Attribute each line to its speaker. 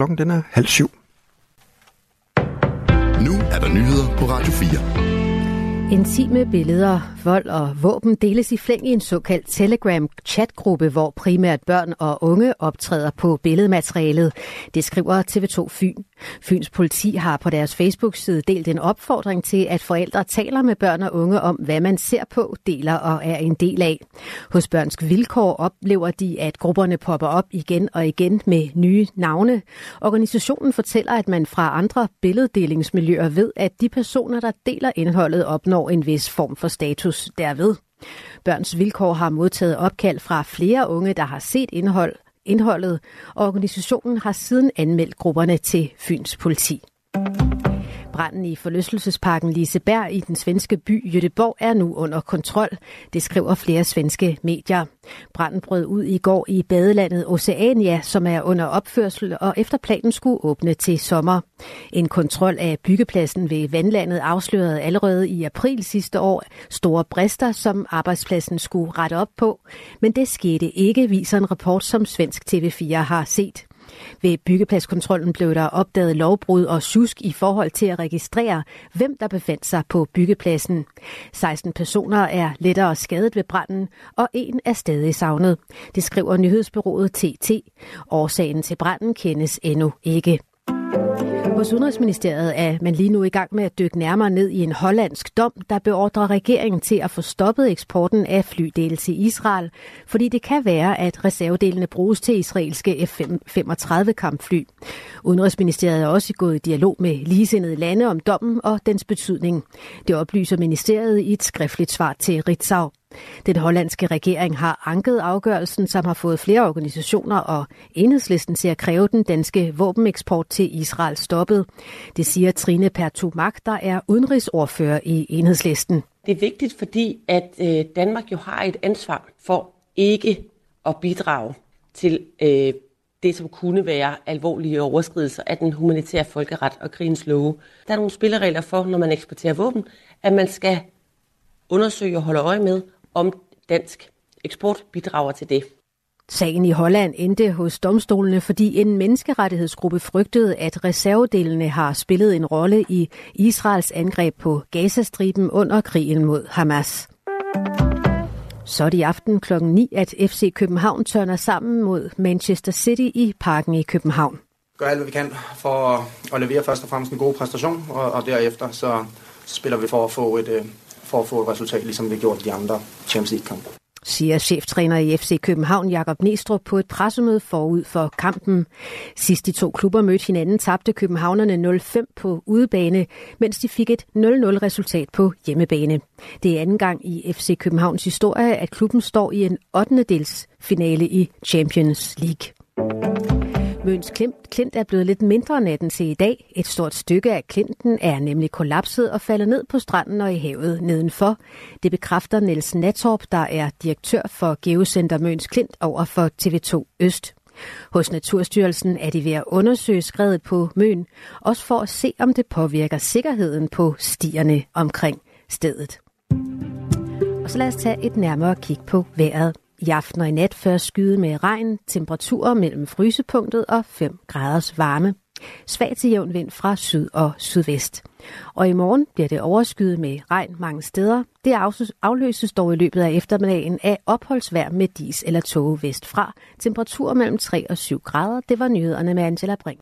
Speaker 1: Klokken den er halv syv.
Speaker 2: Nu er der nyheder på Radio 4.
Speaker 3: Intime billeder, vold og våben deles i flæng i en såkaldt Telegram-chatgruppe, hvor primært børn og unge optræder på billedmaterialet. Det skriver TV2 Fyn. Fyns politi har på deres Facebook-side delt en opfordring til, at forældre taler med børn og unge om, hvad man ser på, deler og er en del af. Hos Børnsk Vilkår oplever de, at grupperne popper op igen og igen med nye navne. Organisationen fortæller, at man fra andre billeddelingsmiljøer ved, at de personer, der deler indholdet, opnår en vis form for status derved. Børns Vilkår har modtaget opkald fra flere unge, der har set indhold, indholdet, og organisationen har siden anmeldt grupperne til Fyns politi. Branden i forlystelsesparken Liseberg i den svenske by Göteborg er nu under kontrol. Det skriver flere svenske medier. Branden brød ud i går i badelandet Oceania, som er under opførsel og efter planen skulle åbne til sommer. En kontrol af byggepladsen ved vandlandet afslørede allerede i april sidste år store brister, som arbejdspladsen skulle rette op på. Men det skete ikke, viser en rapport, som Svensk TV4 har set. Ved byggepladskontrollen blev der opdaget lovbrud og susk i forhold til at registrere, hvem der befandt sig på byggepladsen. 16 personer er lettere skadet ved branden, og en er stadig savnet. Det skriver nyhedsbyrået TT. Årsagen til branden kendes endnu ikke. Hos Udenrigsministeriet er man lige nu i gang med at dykke nærmere ned i en hollandsk dom, der beordrer regeringen til at få stoppet eksporten af flydele til Israel, fordi det kan være, at reservedelene bruges til israelske F-35 kampfly. Udenrigsministeriet er også gået i dialog med ligesindede lande om dommen og dens betydning. Det oplyser ministeriet i et skriftligt svar til Ritzau. Den hollandske regering har anket afgørelsen, som har fået flere organisationer og enhedslisten til at kræve den danske våbeneksport til Israel stoppet. Det siger Trine Pertumak, der er udenrigsordfører i enhedslisten.
Speaker 4: Det er vigtigt, fordi at øh, Danmark jo har et ansvar for ikke at bidrage til øh, det, som kunne være alvorlige overskridelser af den humanitære folkeret og krigens love. Der er nogle spilleregler for, når man eksporterer våben, at man skal undersøge og holde øje med, om dansk eksport bidrager til det.
Speaker 3: Sagen i Holland endte hos domstolene, fordi en menneskerettighedsgruppe frygtede, at reservedelene har spillet en rolle i Israels angreb på Gazastriben under krigen mod Hamas. Så er det i aften kl. 9, at FC København tørner sammen mod Manchester City i parken i København.
Speaker 5: Gør alt, hvad vi kan for at levere først og fremmest en god præstation, og, og derefter så spiller vi for at få et, øh, for at få et resultat, ligesom vi gjorde i de andre Champions League-kampe
Speaker 3: siger cheftræner i FC København Jakob Næstrup på et pressemøde forud for kampen. Sidst de to klubber mødte hinanden, tabte københavnerne 0-5 på udebane, mens de fik et 0-0 resultat på hjemmebane. Det er anden gang i FC Københavns historie, at klubben står i en 8. dels finale i Champions League. Møns Klint, Klint er blevet lidt mindre natten til i dag. Et stort stykke af Klinten er nemlig kollapset og faldet ned på stranden og i havet nedenfor. Det bekræfter Niels Natorp, der er direktør for Geocenter Møns Klint over for TV2 Øst. Hos Naturstyrelsen er de ved at undersøge skredet på Møn, også for at se, om det påvirker sikkerheden på stierne omkring stedet. Og så lad os tage et nærmere kig på vejret. I aften og i nat først skyde med regn, temperaturer mellem frysepunktet og 5 graders varme. Svag til jævn vind fra syd og sydvest. Og i morgen bliver det overskyet med regn mange steder. Det afløses dog i løbet af eftermiddagen af opholdsvær med dis eller tåge vestfra. Temperaturer mellem 3 og 7 grader. Det var nyhederne med Angela Brink.